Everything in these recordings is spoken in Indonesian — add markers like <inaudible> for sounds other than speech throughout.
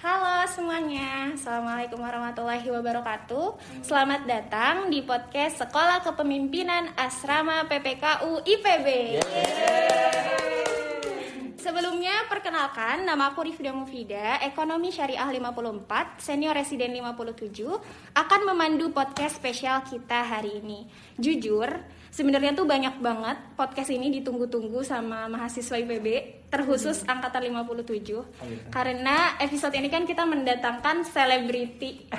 Halo semuanya, Assalamualaikum warahmatullahi wabarakatuh. Selamat datang di podcast Sekolah Kepemimpinan Asrama PPKU IPB Sebelumnya perkenalkan, nama aku Rifda Mufida, Ekonomi Syariah 54, Senior Residen 57 Akan memandu podcast spesial kita hari ini. Jujur, sebenarnya tuh banyak banget podcast ini ditunggu-tunggu sama mahasiswa IPB Terkhusus Angkatan 57 Karena episode ini kan kita mendatangkan <laughs> selebriti.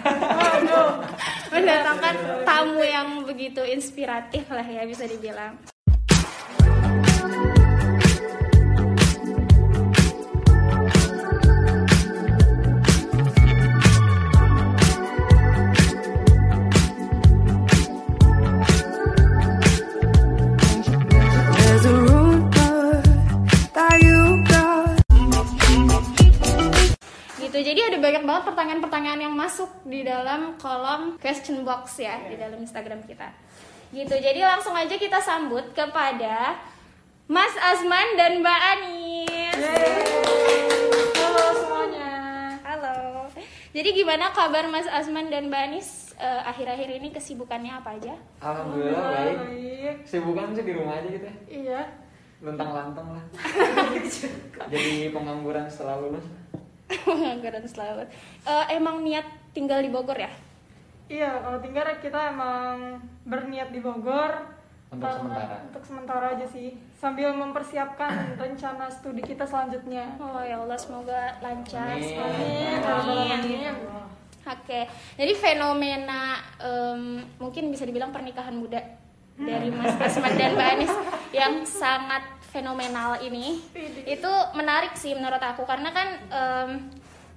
Mendatangkan tamu yang begitu inspiratif lah ya bisa dibilang banyak banget pertanyaan-pertanyaan yang masuk di dalam kolom question box ya di dalam Instagram kita gitu jadi langsung aja kita sambut kepada Mas Azman dan Mbak Anis Halo semuanya. halo jadi gimana kabar Mas Azman dan Mbak Anis Eh, akhir-akhir ini kesibukannya apa aja Alhamdulillah baik. baik. Sibukan sih di rumah aja gitu ya. Iya. Luntang-lantang lah. <laughs> Jadi pengangguran setelah lulus. <laughs> pengangguran selalu Eh, emang niat tinggal di Bogor ya Iya, kalau tinggal kita emang berniat di Bogor. Untuk Karena- sementara. Untuk sementara aja sih. Sambil mempersiapkan <clears throat> rencana studi kita selanjutnya. oh ya Allah semoga lancar Amin. Amin. Amin. Amin. Oke, jadi fenomena em, mungkin bisa dibilang pernikahan muda dari Mas Asman dan Mbak Anis yang sangat fenomenal ini itu menarik sih menurut aku karena kan em,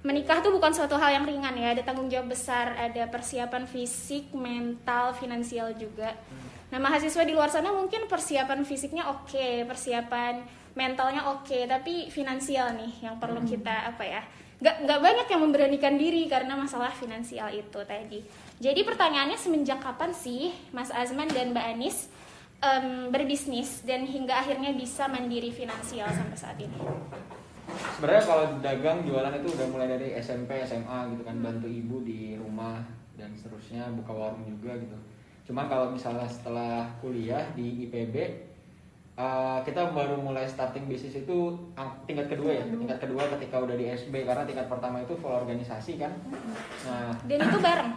menikah tuh bukan suatu hal yang ringan ya, ada tanggung jawab besar, ada persiapan fisik, mental, finansial juga. Nah mahasiswa di luar sana mungkin persiapan fisiknya oke, persiapan mentalnya oke, tapi finansial nih yang perlu kita apa ya? Gak, nggak banyak yang memberanikan diri karena masalah finansial itu tadi. Jadi pertanyaannya semenjak kapan sih Mas Azman dan Mbak Anis em, berbisnis dan hingga akhirnya bisa mandiri finansial sampai saat ini? Sebenarnya kalau dagang jualan itu udah mulai dari SMP, SMA gitu kan bantu ibu di rumah dan seterusnya buka warung juga gitu. Cuman kalau misalnya setelah kuliah di IPB eh, kita baru mulai starting bisnis itu tingkat kedua ya, tingkat kedua ketika udah di SB karena tingkat pertama itu full organisasi kan. Nah, Dan itu bareng.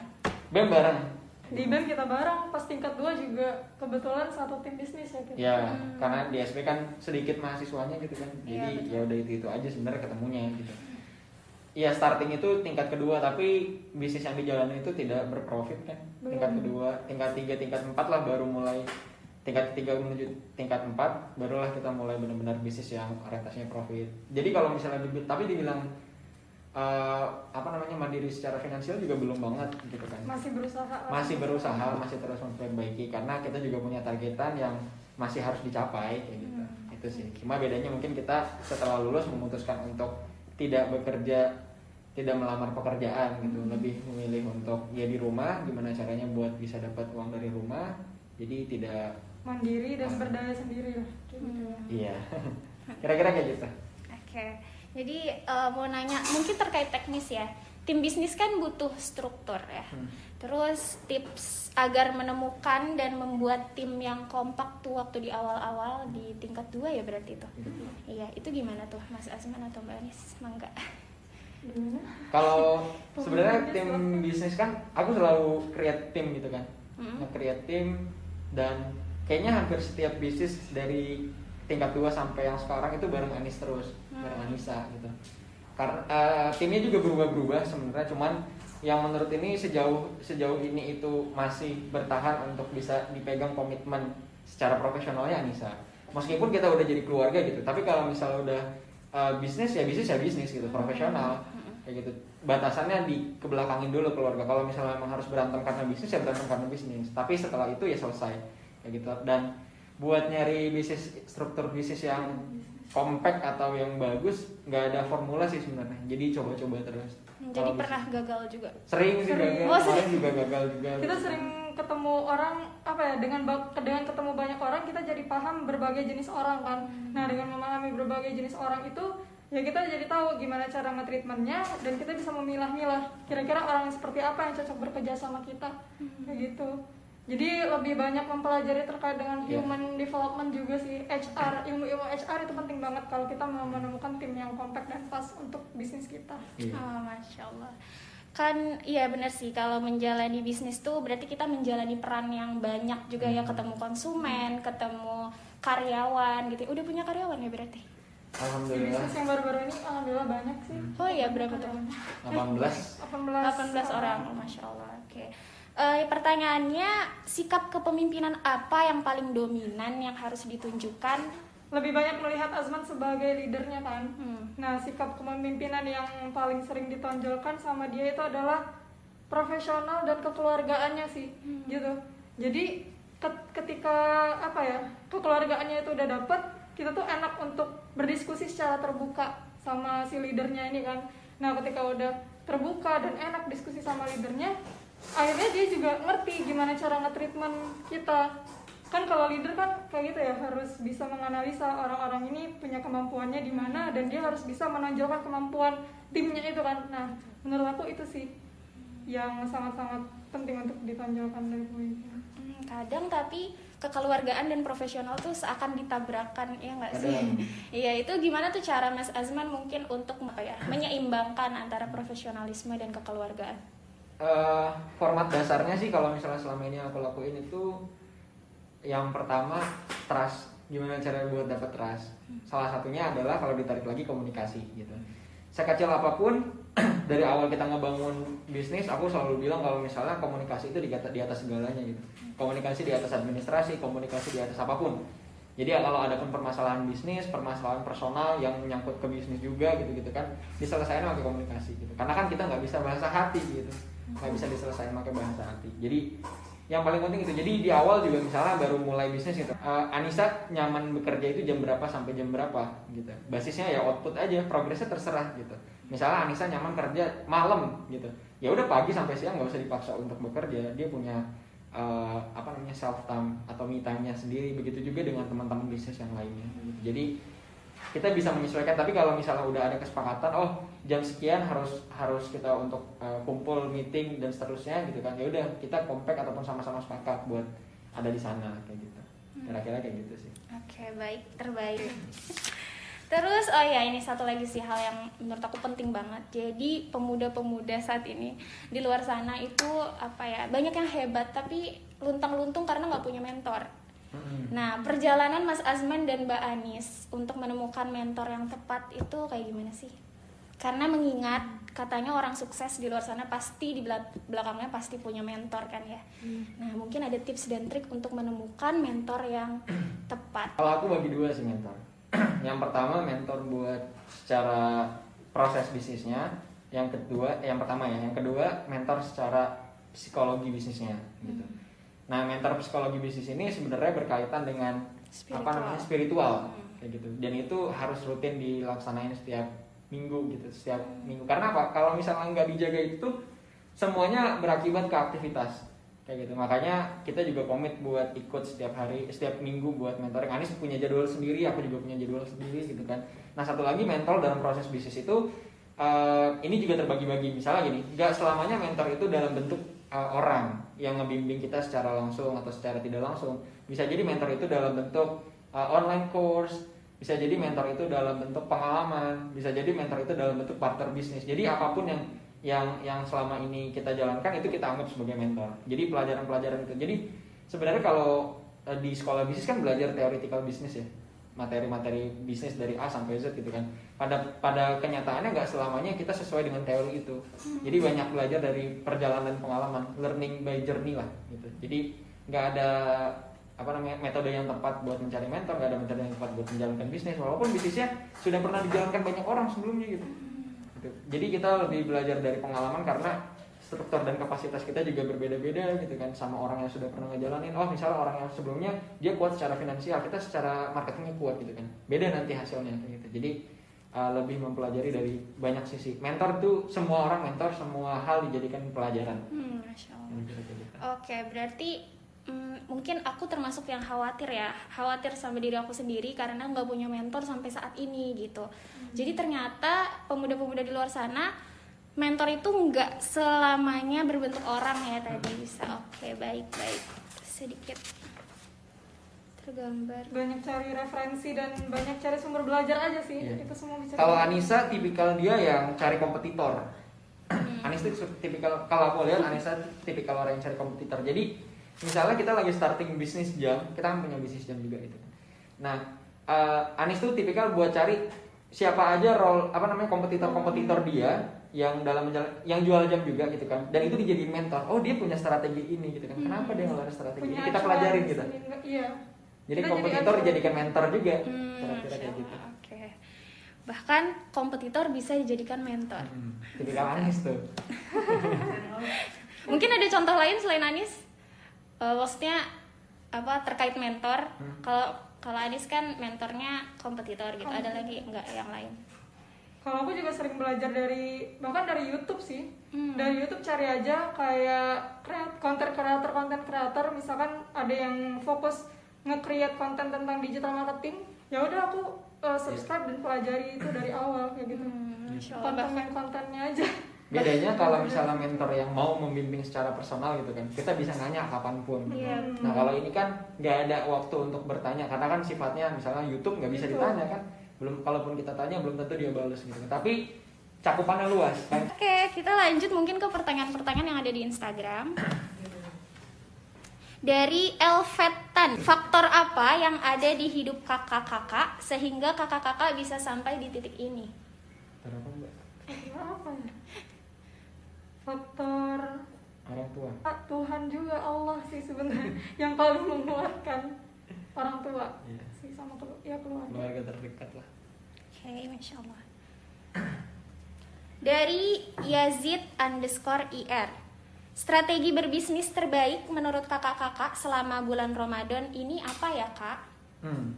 BEM bareng Di BEM kita bareng, pas tingkat 2 juga kebetulan satu tim bisnis ya kita. Ya, karena di SB kan sedikit mahasiswanya gitu kan. Hmm. Iya, Jadi ya udah itu itu aja sebenarnya ketemunya gitu. Iya starting itu tingkat kedua tapi bisnis yang dijalani itu tidak berprofit kan. Tingkat Belum. kedua, tingkat tiga, tingkat empat lah baru mulai tingkat tiga menuju tingkat empat barulah kita mulai benar-benar bisnis yang orientasinya profit. Jadi kalau misalnya tapi dibilang eh, apa namanya mandiri secara finansial juga belum banget gitu kan. Masih berusaha. masih berusaha masih terus memperbaiki karena kita juga punya targetan yang masih harus dicapai kayak gitu. Itu sih. Cuma bedanya mungkin kita setelah lulus memutuskan untuk tidak bekerja tidak melamar pekerjaan gitu. Lebih memilih untuk ya di rumah gimana caranya buat bisa dapat uang dari rumah. Jadi tidak Mandiri dan berdaya sendiri lah. Gitu. Ya. iya. <laughs> Kira-kira kayak gitu. Oke, jadi eh, mau nanya mungkin terkait teknis ya. Tim bisnis kan butuh struktur ya. Hmm. Terus tips agar menemukan dan membuat tim yang kompak tuh waktu di awal-awal di tingkat dua ya berarti itu. Iya, itu gimana tuh Mas Asman atau Mbak Anis? Mangga. Kalau <laughs> sebenarnya tim bisnis kan aku selalu create tim gitu kan Mm. nge-create tim dan kayaknya hampir setiap bisnis dari tingkat 2 sampai yang sekarang itu bareng Anis terus bareng Anissa gitu. Karena eh, timnya juga berubah-berubah sebenarnya cuman yang menurut ini sejauh sejauh ini itu masih bertahan untuk bisa dipegang komitmen secara profesionalnya Anissa. Meskipun kita udah jadi keluarga gitu tapi kalau misalnya udah eh, bisnis ya bisnis ya bisnis gitu profesional kayak gitu. Batasannya di kebelakangin dulu keluarga. Kalau misalnya memang harus berantem karena bisnis ya berantem karena bisnis. Tapi setelah itu ya selesai kayak gitu. Dan buat nyari bisnis struktur bisnis yang compact atau yang bagus nggak ada formula sih sebenarnya. Jadi coba-coba terus. Jadi Kalau bisa. pernah gagal juga. sering sih Sering. gagal. Oh, sering. juga gagal juga. Kita sering ketemu orang apa ya dengan dengan ketemu banyak orang kita jadi paham berbagai jenis orang kan. Nah dengan memahami berbagai jenis orang itu ya kita jadi tahu gimana cara nge-treatmentnya dan kita bisa memilah-milah kira-kira orang yang seperti apa yang cocok bekerja sama kita. Kayak gitu jadi lebih banyak mempelajari terkait dengan Iya. human development juga sih HR ilmu-ilmu HR itu penting banget kalau kita mau menemukan tim yang compact dan pas untuk bisnis kita Iya. Oh, masya Allah. Kan iya benar sih kalau menjalani bisnis tuh berarti kita menjalani peran yang banyak juga ya Hmm. ketemu konsumen, ketemu karyawan gitu. Udah punya karyawan ya berarti? Alhamdulillah bisnis yang baru-baru ini alhamdulillah banyak sih Oh iya berapa tuh? 18 18 18 orang, oh, masya Allah. Oke. Eh, pertanyaannya sikap kepemimpinan apa yang paling dominan yang harus ditunjukkan? lebih banyak melihat Azman sebagai leadernya kan Hmm. Nah, sikap kepemimpinan yang paling sering ditonjolkan sama dia itu adalah profesional dan kekeluargaannya sih, gitu. Jadi ket- ketika apa ya kekeluargaannya itu udah dapet, kita tuh enak untuk berdiskusi secara terbuka sama si leadernya ini kan. Nah, ketika udah terbuka dan enak diskusi sama leadernya, akhirnya dia juga ngerti gimana cara nge-treatment kita kan kalau leader kan kayak gitu ya harus bisa menganalisa orang-orang ini punya kemampuannya di mana dan dia harus bisa menonjolkan kemampuan timnya itu kan nah menurut aku itu sih yang sangat-sangat penting untuk ditonjolkan dari pemimpin Hmm, kadang tapi kekeluargaan dan profesional tuh seakan ditabrakan ya nggak sih? <laughs> Iya itu gimana tuh cara Mas Azman mungkin untuk apa ya menyeimbangkan antara profesionalisme dan kekeluargaan? Eh, format dasarnya sih kalau misalnya selama ini aku lakuin itu yang pertama trust. Gimana cara buat dapat trust? Salah satunya adalah kalau ditarik lagi komunikasi gitu. Sekecil apa pun <clears throat> dari awal kita ngebangun bisnis aku selalu bilang kalau misalnya komunikasi itu di atas, di atas segalanya gitu. Komunikasi di atas administrasi komunikasi di atas apa pun. Jadi ya kalau ada pun permasalahan bisnis permasalahan personal yang menyangkut ke bisnis juga gitu gitu kan diselesaikan pakai komunikasi gitu. Karena kan kita nggak bisa bahasa hati gitu nggak bisa diselesaikan pakai bahasa hati jadi yang paling penting itu. Jadi di awal juga misalnya baru mulai bisnis gitu. Eh, Anissa nyaman bekerja itu jam berapa sampai jam berapa gitu. Basisnya ya output aja progresnya terserah gitu. Misalnya Anissa nyaman kerja malam gitu. Ya udah pagi sampai siang nggak usah dipaksa untuk bekerja. Dia punya eh, apa namanya self time atau me time-nya sendiri. Begitu juga dengan teman-teman bisnis yang lainnya. Gitu. jadi kita bisa menyesuaikan tapi kalau misalnya udah ada kesepakatan oh jam sekian harus harus kita untuk uh, kumpul meeting dan seterusnya gitu kan ya udah kita compact ataupun sama-sama sepakat buat ada di sana kayak gitu kira-kira kayak gitu sih Oke baik terbaik. <laughs> Terus oh ya ini satu lagi sih hal yang menurut aku penting banget. Jadi pemuda-pemuda saat ini di luar sana itu apa ya banyak yang hebat tapi luntang-luntung karena nggak punya mentor. Nah perjalanan Mas Azman dan Mbak Anis untuk menemukan mentor yang tepat itu kayak gimana sih? Karena mengingat katanya orang sukses di luar sana pasti di belak- belakangnya pasti punya mentor kan ya. Nah mungkin ada tips dan trik untuk menemukan mentor yang <clears throat> tepat. kalau aku bagi dua sih mentor <clears throat> yang pertama mentor buat secara proses bisnisnya yang kedua eh, yang pertama ya yang kedua mentor secara psikologi bisnisnya gitu nah mentor psikologi bisnis ini sebenarnya berkaitan dengan apa Spiritual. namanya spiritual. Kayak gitu. Dan itu harus rutin dilaksanain setiap minggu gitu setiap minggu. Karena apa? Kalau misalnya nggak dijaga itu semuanya berakibat ke aktivitas. Kayak gitu. Makanya kita juga komit buat ikut setiap hari setiap minggu buat mentoring Anis punya jadwal sendiri aku juga punya jadwal sendiri gitu kan. Nah satu lagi mentor dalam proses bisnis itu eh, ini juga terbagi-bagi. Misalnya gini nggak selamanya mentor itu dalam bentuk eh, orang yang ngebimbing kita secara langsung atau secara tidak langsung bisa jadi mentor itu dalam bentuk eh, online course bisa jadi mentor itu dalam bentuk pengalaman bisa jadi mentor itu dalam bentuk partner bisnis. Jadi apa pun yang yang yang selama ini kita jalankan itu kita anggap sebagai mentor. Jadi pelajaran-pelajaran itu. Jadi sebenarnya kalau eh, di sekolah bisnis kan belajar theoretical bisnis ya materi-materi bisnis dari A sampai Z gitu kan. Pada pada kenyataannya nggak selamanya kita sesuai dengan teori itu. Jadi banyak belajar dari perjalanan pengalaman learning by journey lah gitu. Jadi nggak ada apa namanya metode yang tepat buat mencari mentor nggak ada metode yang tepat buat menjalankan bisnis. Walaupun bisnisnya sudah pernah dijalankan banyak orang sebelumnya gitu. Gitu. Jadi kita lebih belajar dari pengalaman karena struktur dan kapasitas kita juga berbeda-beda gitu kan sama orang yang sudah pernah ngejalanin. Oh misalnya orang yang sebelumnya dia kuat secara finansial, kita secara marketingnya kuat gitu kan. Beda nanti hasilnya gitu. Jadi uh, lebih mempelajari dari banyak sisi. Mentor tuh semua orang mentor, semua hal dijadikan pelajaran. Hmm, gitu. Oke, berarti mm, mungkin aku termasuk yang khawatir ya khawatir sama diri aku sendiri karena nggak punya mentor sampai saat ini gitu jadi ternyata pemuda-pemuda di luar sana mentor itu nggak selamanya berbentuk orang ya tadi bisa oke baik baik sedikit tergambar banyak cari referensi dan banyak cari sumber belajar aja sih Iya. itu semua bisa Kalau Anissa tipikal dia yang cari kompetitor. Anis itu tipikal kalau aku lihat Anissa tipikal orang yang cari kompetitor. Jadi misalnya kita lagi starting bisnis jam, kita kan punya bisnis jam juga gitu. Nah, eh, Anis tuh tipikal buat cari siapa aja role apa namanya kompetitor-kompetitor dia yang dalam menjala- yang jual jam juga gitu kan. Dan itu dijadiin mentor. Oh, dia punya strategi ini gitu kan. Kenapa dia ngeluarin strategi ini? punya Kita acuan pelajarin gitu. enggak- iya Jadi Kita jadi kompetitor acuan. dijadikan mentor juga. Hmm, Kira-kira kayak gitu. Oke bahkan kompetitor bisa dijadikan mentor Hmm, tipikal Anis tuh. <laughs> mungkin ada contoh lain selain Anis Eh, maksudnya apa terkait mentor Hmm. kalau kalau Anis kan mentornya kompetitor gitu ada lagi nggak yang lain kalau aku juga sering belajar dari bahkan dari YouTube sih. Hmm. dari YouTube cari aja kayak kreat konten kreator konten kreator. Misalkan ada yang fokus nge-create konten tentang digital marketing ya udah aku uh, subscribe dan pelajari itu dari awal kayak gitu. Hmm, Masya Allah, bahkan konten kontennya aja. Bedanya <laughs> kalau misalnya mentor yang mau membimbing secara personal gitu kan, kita bisa nanya kapan pun. Iya. Nah kalau ini kan nggak ada waktu untuk bertanya karena kan sifatnya misalnya YouTube nggak bisa ditanya kan, belum kalaupun kita tanya belum tentu dia balas gitu. Tapi cakupannya luas kan. Oke, kita lanjut mungkin ke pertanyaan-pertanyaan yang ada di Instagram. Dari Elvetan, faktor apa yang ada di hidup kakak-kakak sehingga kakak-kakak bisa sampai di titik ini? Kenapa Mbak? apa ya faktor Orang tua. ah, Tuhan juga Allah sih sebenarnya <laughs> yang paling menguatkan orang tua Iya. sih sama kelu- ya keluarga Keluarga terdekat lah. Oke, masya Allah. Dari Yazid underscore IR. Strategi berbisnis terbaik menurut kakak-kakak selama bulan Ramadan ini apa ya kak? Hmm.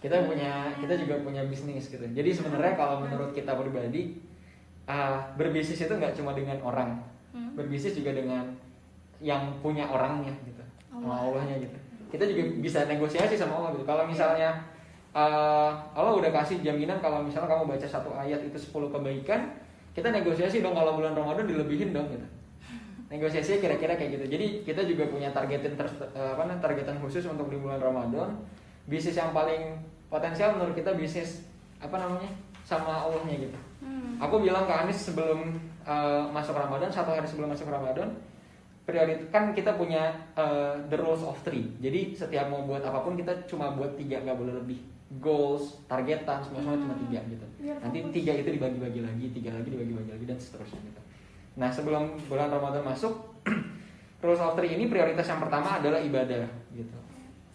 Kita punya kita juga punya bisnis gitu. Jadi sebenarnya kalau menurut kita pribadi ah, berbisnis itu nggak cuma dengan orang, Hmm. berbisnis juga dengan yang punya orangnya gitu, Allah. Allahnya gitu. Kita juga bisa negosiasi sama Allah gitu. Kalau misalnya ah, Allah udah kasih jaminan kalau misalnya kamu baca satu ayat itu 10 kebaikan, kita negosiasi dong kalau bulan Ramadan dilebihin dong gitu. Negosiasinya kira-kira kayak gitu. Jadi kita juga punya targetin ter, eh, apa namanya targetan khusus untuk di bulan Ramadan. Bisnis yang paling potensial menurut kita bisnis apa namanya sama Allahnya gitu. Hmm. Aku bilang ke Anis sebelum eh, masuk Ramadan satu hari sebelum masuk Ramadan prioritas kan kita punya eh, the rules of three. Jadi setiap mau buat apa pun kita cuma buat tiga nggak boleh lebih. Goals, targetan semua semua cuma tiga gitu. Biar Nanti fokus. tiga itu dibagi-bagi lagi, tiga lagi dibagi-bagi lagi dan seterusnya gitu. Nah sebelum bulan Ramadan masuk, <clears throat> rules of three ini prioritas yang pertama adalah ibadah gitu.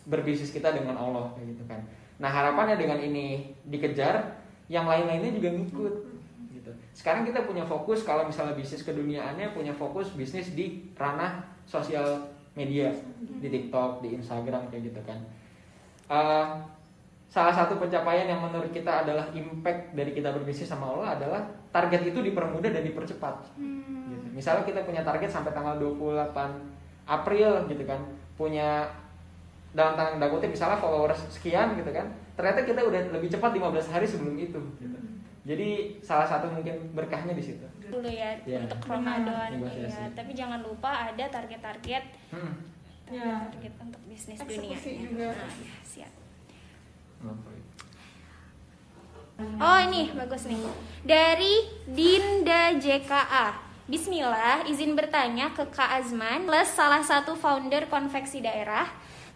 Berbisnis kita dengan Allah kayak gitu kan. Nah harapannya dengan ini dikejar, yang lain-lainnya juga ngikut gitu. Sekarang kita punya fokus kalau misalnya bisnis keduniaannya punya fokus bisnis di ranah sosial media di TikTok, di Instagram kayak gitu kan. Eh, salah satu pencapaian yang menurut kita adalah impact dari kita berbisnis sama Allah adalah target itu dipermudah dan dipercepat. Hmm. Gitu. Misalnya kita punya target sampai tanggal 28 April gitu kan, punya dalam tanda kutip misalnya followers sekian gitu kan, ternyata kita udah lebih cepat 15 hari sebelum itu. Gitu. Jadi salah satu mungkin berkahnya di situ. dulu ya Iya. untuk Ramadan ya. Tapi jangan lupa ada target-target Hmm. Ya. target untuk bisnis Eksekusi dunia. juga. Nah, ya, siap. Oh ini bagus nih dari Dinda JKA. Bismillah, izin bertanya ke Kak Azman plus salah satu founder konveksi daerah.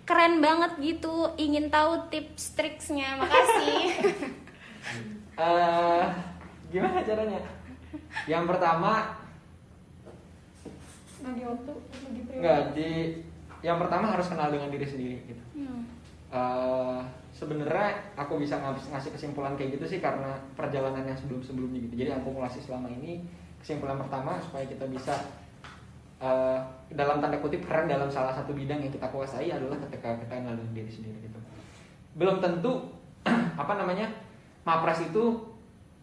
Keren banget gitu, ingin tahu tips triksnya. Makasih. <laughs> Eh, gimana caranya? Yang pertama bagi waktu bagi Enggak, di yang pertama harus kenal dengan diri sendiri gitu. Hmm. Eh, sebenarnya aku bisa ngas- ngasih kesimpulan kayak gitu sih karena perjalanan yang sebelum-sebelumnya gitu. Jadi akumulasi selama ini kesimpulan pertama supaya kita bisa eh, dalam tanda kutip keren dalam salah satu bidang yang kita kuasai adalah ketika kita kenal dengan diri sendiri gitu. Belum tentu <clears throat> apa namanya mapres itu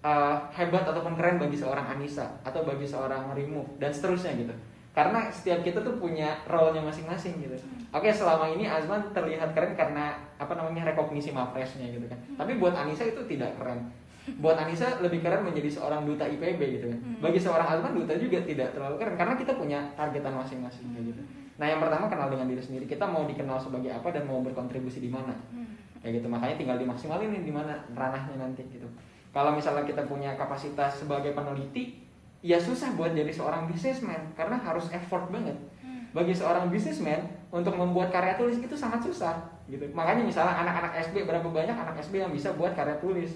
eh, hebat ataupun keren bagi seorang Anissa atau bagi seorang Remove dan seterusnya gitu. karena setiap kita tuh punya role-nya masing-masing gitu. Oke selama ini Azman terlihat keren karena apa namanya rekognisi mapresnya gitu kan. Tapi buat Anissa itu tidak keren. Buat Anissa lebih keren menjadi seorang duta IPB gitu kan. Bagi seorang Azman duta juga tidak terlalu keren karena kita punya targetan masing-masing gitu. Nah yang pertama kenal dengan diri sendiri. Kita mau dikenal sebagai apa dan mau berkontribusi di mana kayak gitu makanya tinggal dimaksimalin nih di mana ranahnya nanti gitu. Kalau misalnya kita punya kapasitas sebagai peneliti ya susah buat jadi seorang businessman karena harus effort banget. Bagi seorang businessman untuk membuat karya tulis itu sangat susah gitu. Makanya misalnya anak-anak SB berapa banyak anak SB yang bisa buat karya tulis?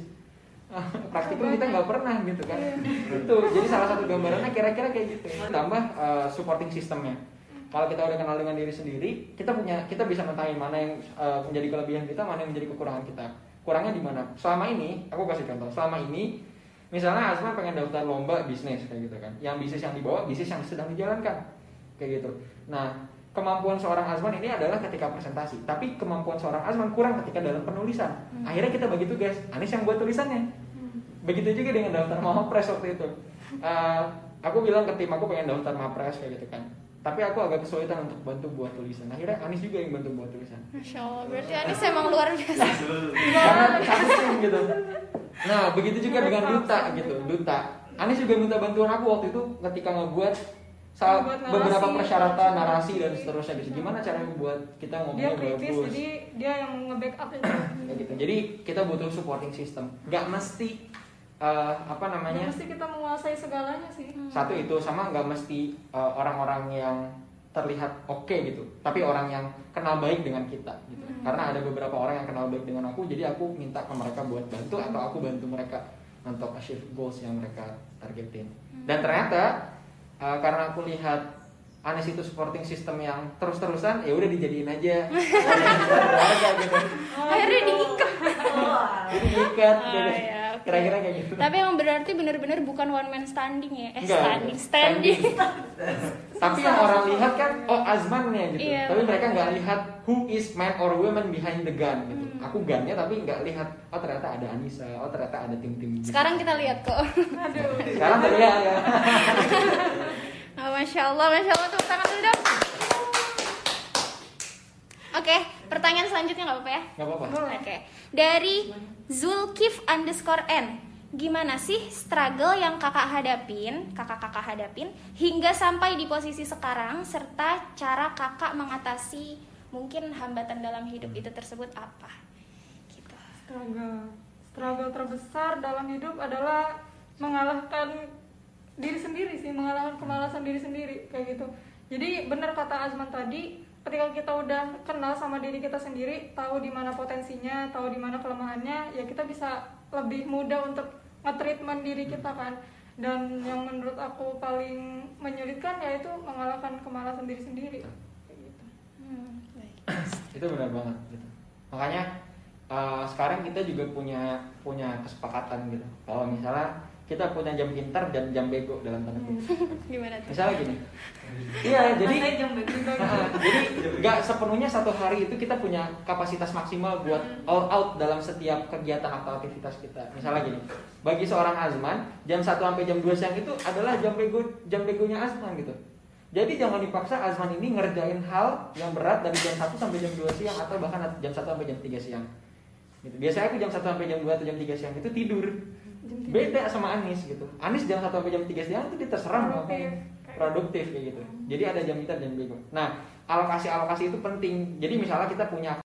<laughs> Praktikum kita nggak pernah gitu kan? Itu jadi salah satu gambarannya kira-kira kayak gitu. Tambah uh, supporting sistemnya kalau kita udah kenal dengan diri sendiri kita punya kita bisa mengetahui mana yang uh, menjadi kelebihan kita mana yang menjadi kekurangan kita. Kurangnya di mana? Selama ini aku kasih contoh selama ini misalnya Asma pengen daftar lomba bisnis kayak gitu kan. Yang bisnis yang dibawa bisnis yang sedang dijalankan kayak gitu. Nah kemampuan seorang Azman ini adalah ketika presentasi tapi kemampuan seorang Azman kurang ketika dalam penulisan. Akhirnya kita bagi tugas Anis yang buat tulisannya. Begitu juga dengan daftar Mapres waktu itu. Eh, aku bilang ke tim aku pengen daftar Mapres kayak gitu kan tapi aku agak kesulitan untuk bantu buat tulisan. Akhirnya Anis juga yang bantu buat tulisan. Masya Allah, berarti Anis emang luar biasa. karena gitu. Nah begitu juga dengan duta gitu. Duta. Anis juga minta bantuan aku waktu itu ketika ngebuat Ngebuat narasi. beberapa persyaratan narasi dan seterusnya gitu. Gimana cara membuat kita dia ngomongnya kritis bagus? jadi dia yang nge-backup. Gitu. Jadi kita butuh supporting system. Nggak mesti eh, apa namanya? Mesti kita menguasai segalanya sih. Satu itu sama nggak mesti eh, orang-orang yang terlihat oke gitu tapi orang yang kenal baik dengan kita gitu. Karena ada beberapa orang yang kenal baik dengan aku jadi aku minta ke mereka buat bantu atau aku bantu mereka untuk achieve goals yang mereka targetin. Dan ternyata eh, karena aku lihat Anis itu supporting system yang terus-terusan ya udah dijadiin aja. Keluarga <laughs> gitu Akhirnya diikat. jadi diikat ya. Kira-kira kayak gitu Tapi emang berarti bener-bener bukan one man standing ya? Eh, Enggak, standing, standing. Tapi yang orang lihat kan, oh Azmannya gitu. Iya, tapi mereka nggak lihat who is man or woman behind the gun gitu. Hmm. Aku gunnya tapi nggak lihat, oh ternyata ada Anissa, oh ternyata ada tim-tim. gitu. Sekarang kita lihat kok. aduh Sekarang terlihat ya. <laughs> Oh, Masya Allah, Masya Allah, tepuk tangan dulu dong. Oke, pertanyaan selanjutnya nggak apa-apa ya? Nggak apa-apa. Oke, dari Zulkif underscore N. Gimana sih struggle yang kakak hadapin, kakak-kakak hadapin, hingga sampai di posisi sekarang, serta cara kakak mengatasi mungkin hambatan dalam hidup itu tersebut apa? Gitu. struggle struggle terbesar dalam hidup adalah mengalahkan diri sendiri sih mengalahkan kemalasan diri sendiri kayak gitu jadi benar kata Azman tadi ketika kita udah kenal sama diri kita sendiri tahu di mana potensinya tahu di mana kelemahannya ya kita bisa lebih mudah untuk nge-treatment diri kita kan dan yang menurut aku paling menyulitkan yaitu mengalahkan kemalasan diri sendiri kayak gitu Hmm, baik. <clears throat> Itu benar banget gitu. Makanya eh, sekarang kita juga punya punya kesepakatan gitu. Kalau misalnya kita punya jam pintar dan jam bego dalam tanda kutip. <laughs> Gimana tuh? Misalnya gini. Iya, jadi jam. Nah, <laughs> jadi nggak sepenuhnya satu hari itu kita punya kapasitas maksimal buat all out dalam setiap kegiatan atau aktivitas kita. Misalnya gini, bagi seorang Azman, jam 1 sampai jam 2 siang itu adalah jam bego jam begonya Azman gitu. Jadi jangan dipaksa Azman ini ngerjain hal yang berat dari jam 1 sampai jam 2 siang atau bahkan jam 1 sampai jam 3 siang. Gitu. Biasanya aku jam 1 sampai jam 2 atau jam 3 siang itu tidur. Beda sama Anis gitu. Anis jam 1 sampai jam 3 siang itu dia terserah mau Produktif. ngapain produktif kayak gitu. Jadi ada jam kita jam bego. Nah, alokasi-alokasi itu penting. Jadi misalnya kita punya